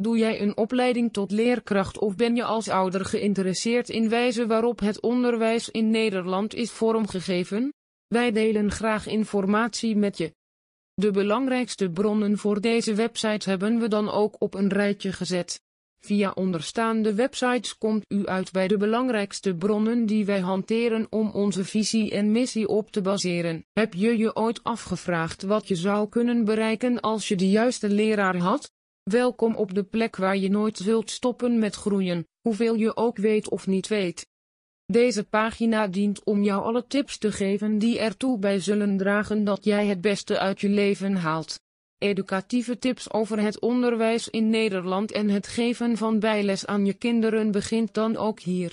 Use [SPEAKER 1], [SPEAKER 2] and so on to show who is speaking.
[SPEAKER 1] Doe jij een opleiding tot leerkracht of ben je als ouder geïnteresseerd in wijze waarop het onderwijs in Nederland is vormgegeven? Wij delen graag informatie met je. De belangrijkste bronnen voor deze website hebben we dan ook op een rijtje gezet. Via onderstaande websites komt u uit bij de belangrijkste bronnen die wij hanteren om onze visie en missie op te baseren. Heb je je ooit afgevraagd wat je zou kunnen bereiken als je de juiste leraar had? Welkom op de plek waar je nooit zult stoppen met groeien, hoeveel je ook weet of niet weet. Deze pagina dient om jou alle tips te geven die ertoe bij zullen dragen dat jij het beste uit je leven haalt. Educatieve tips over het onderwijs in Nederland en het geven van bijles aan je kinderen begint dan ook hier.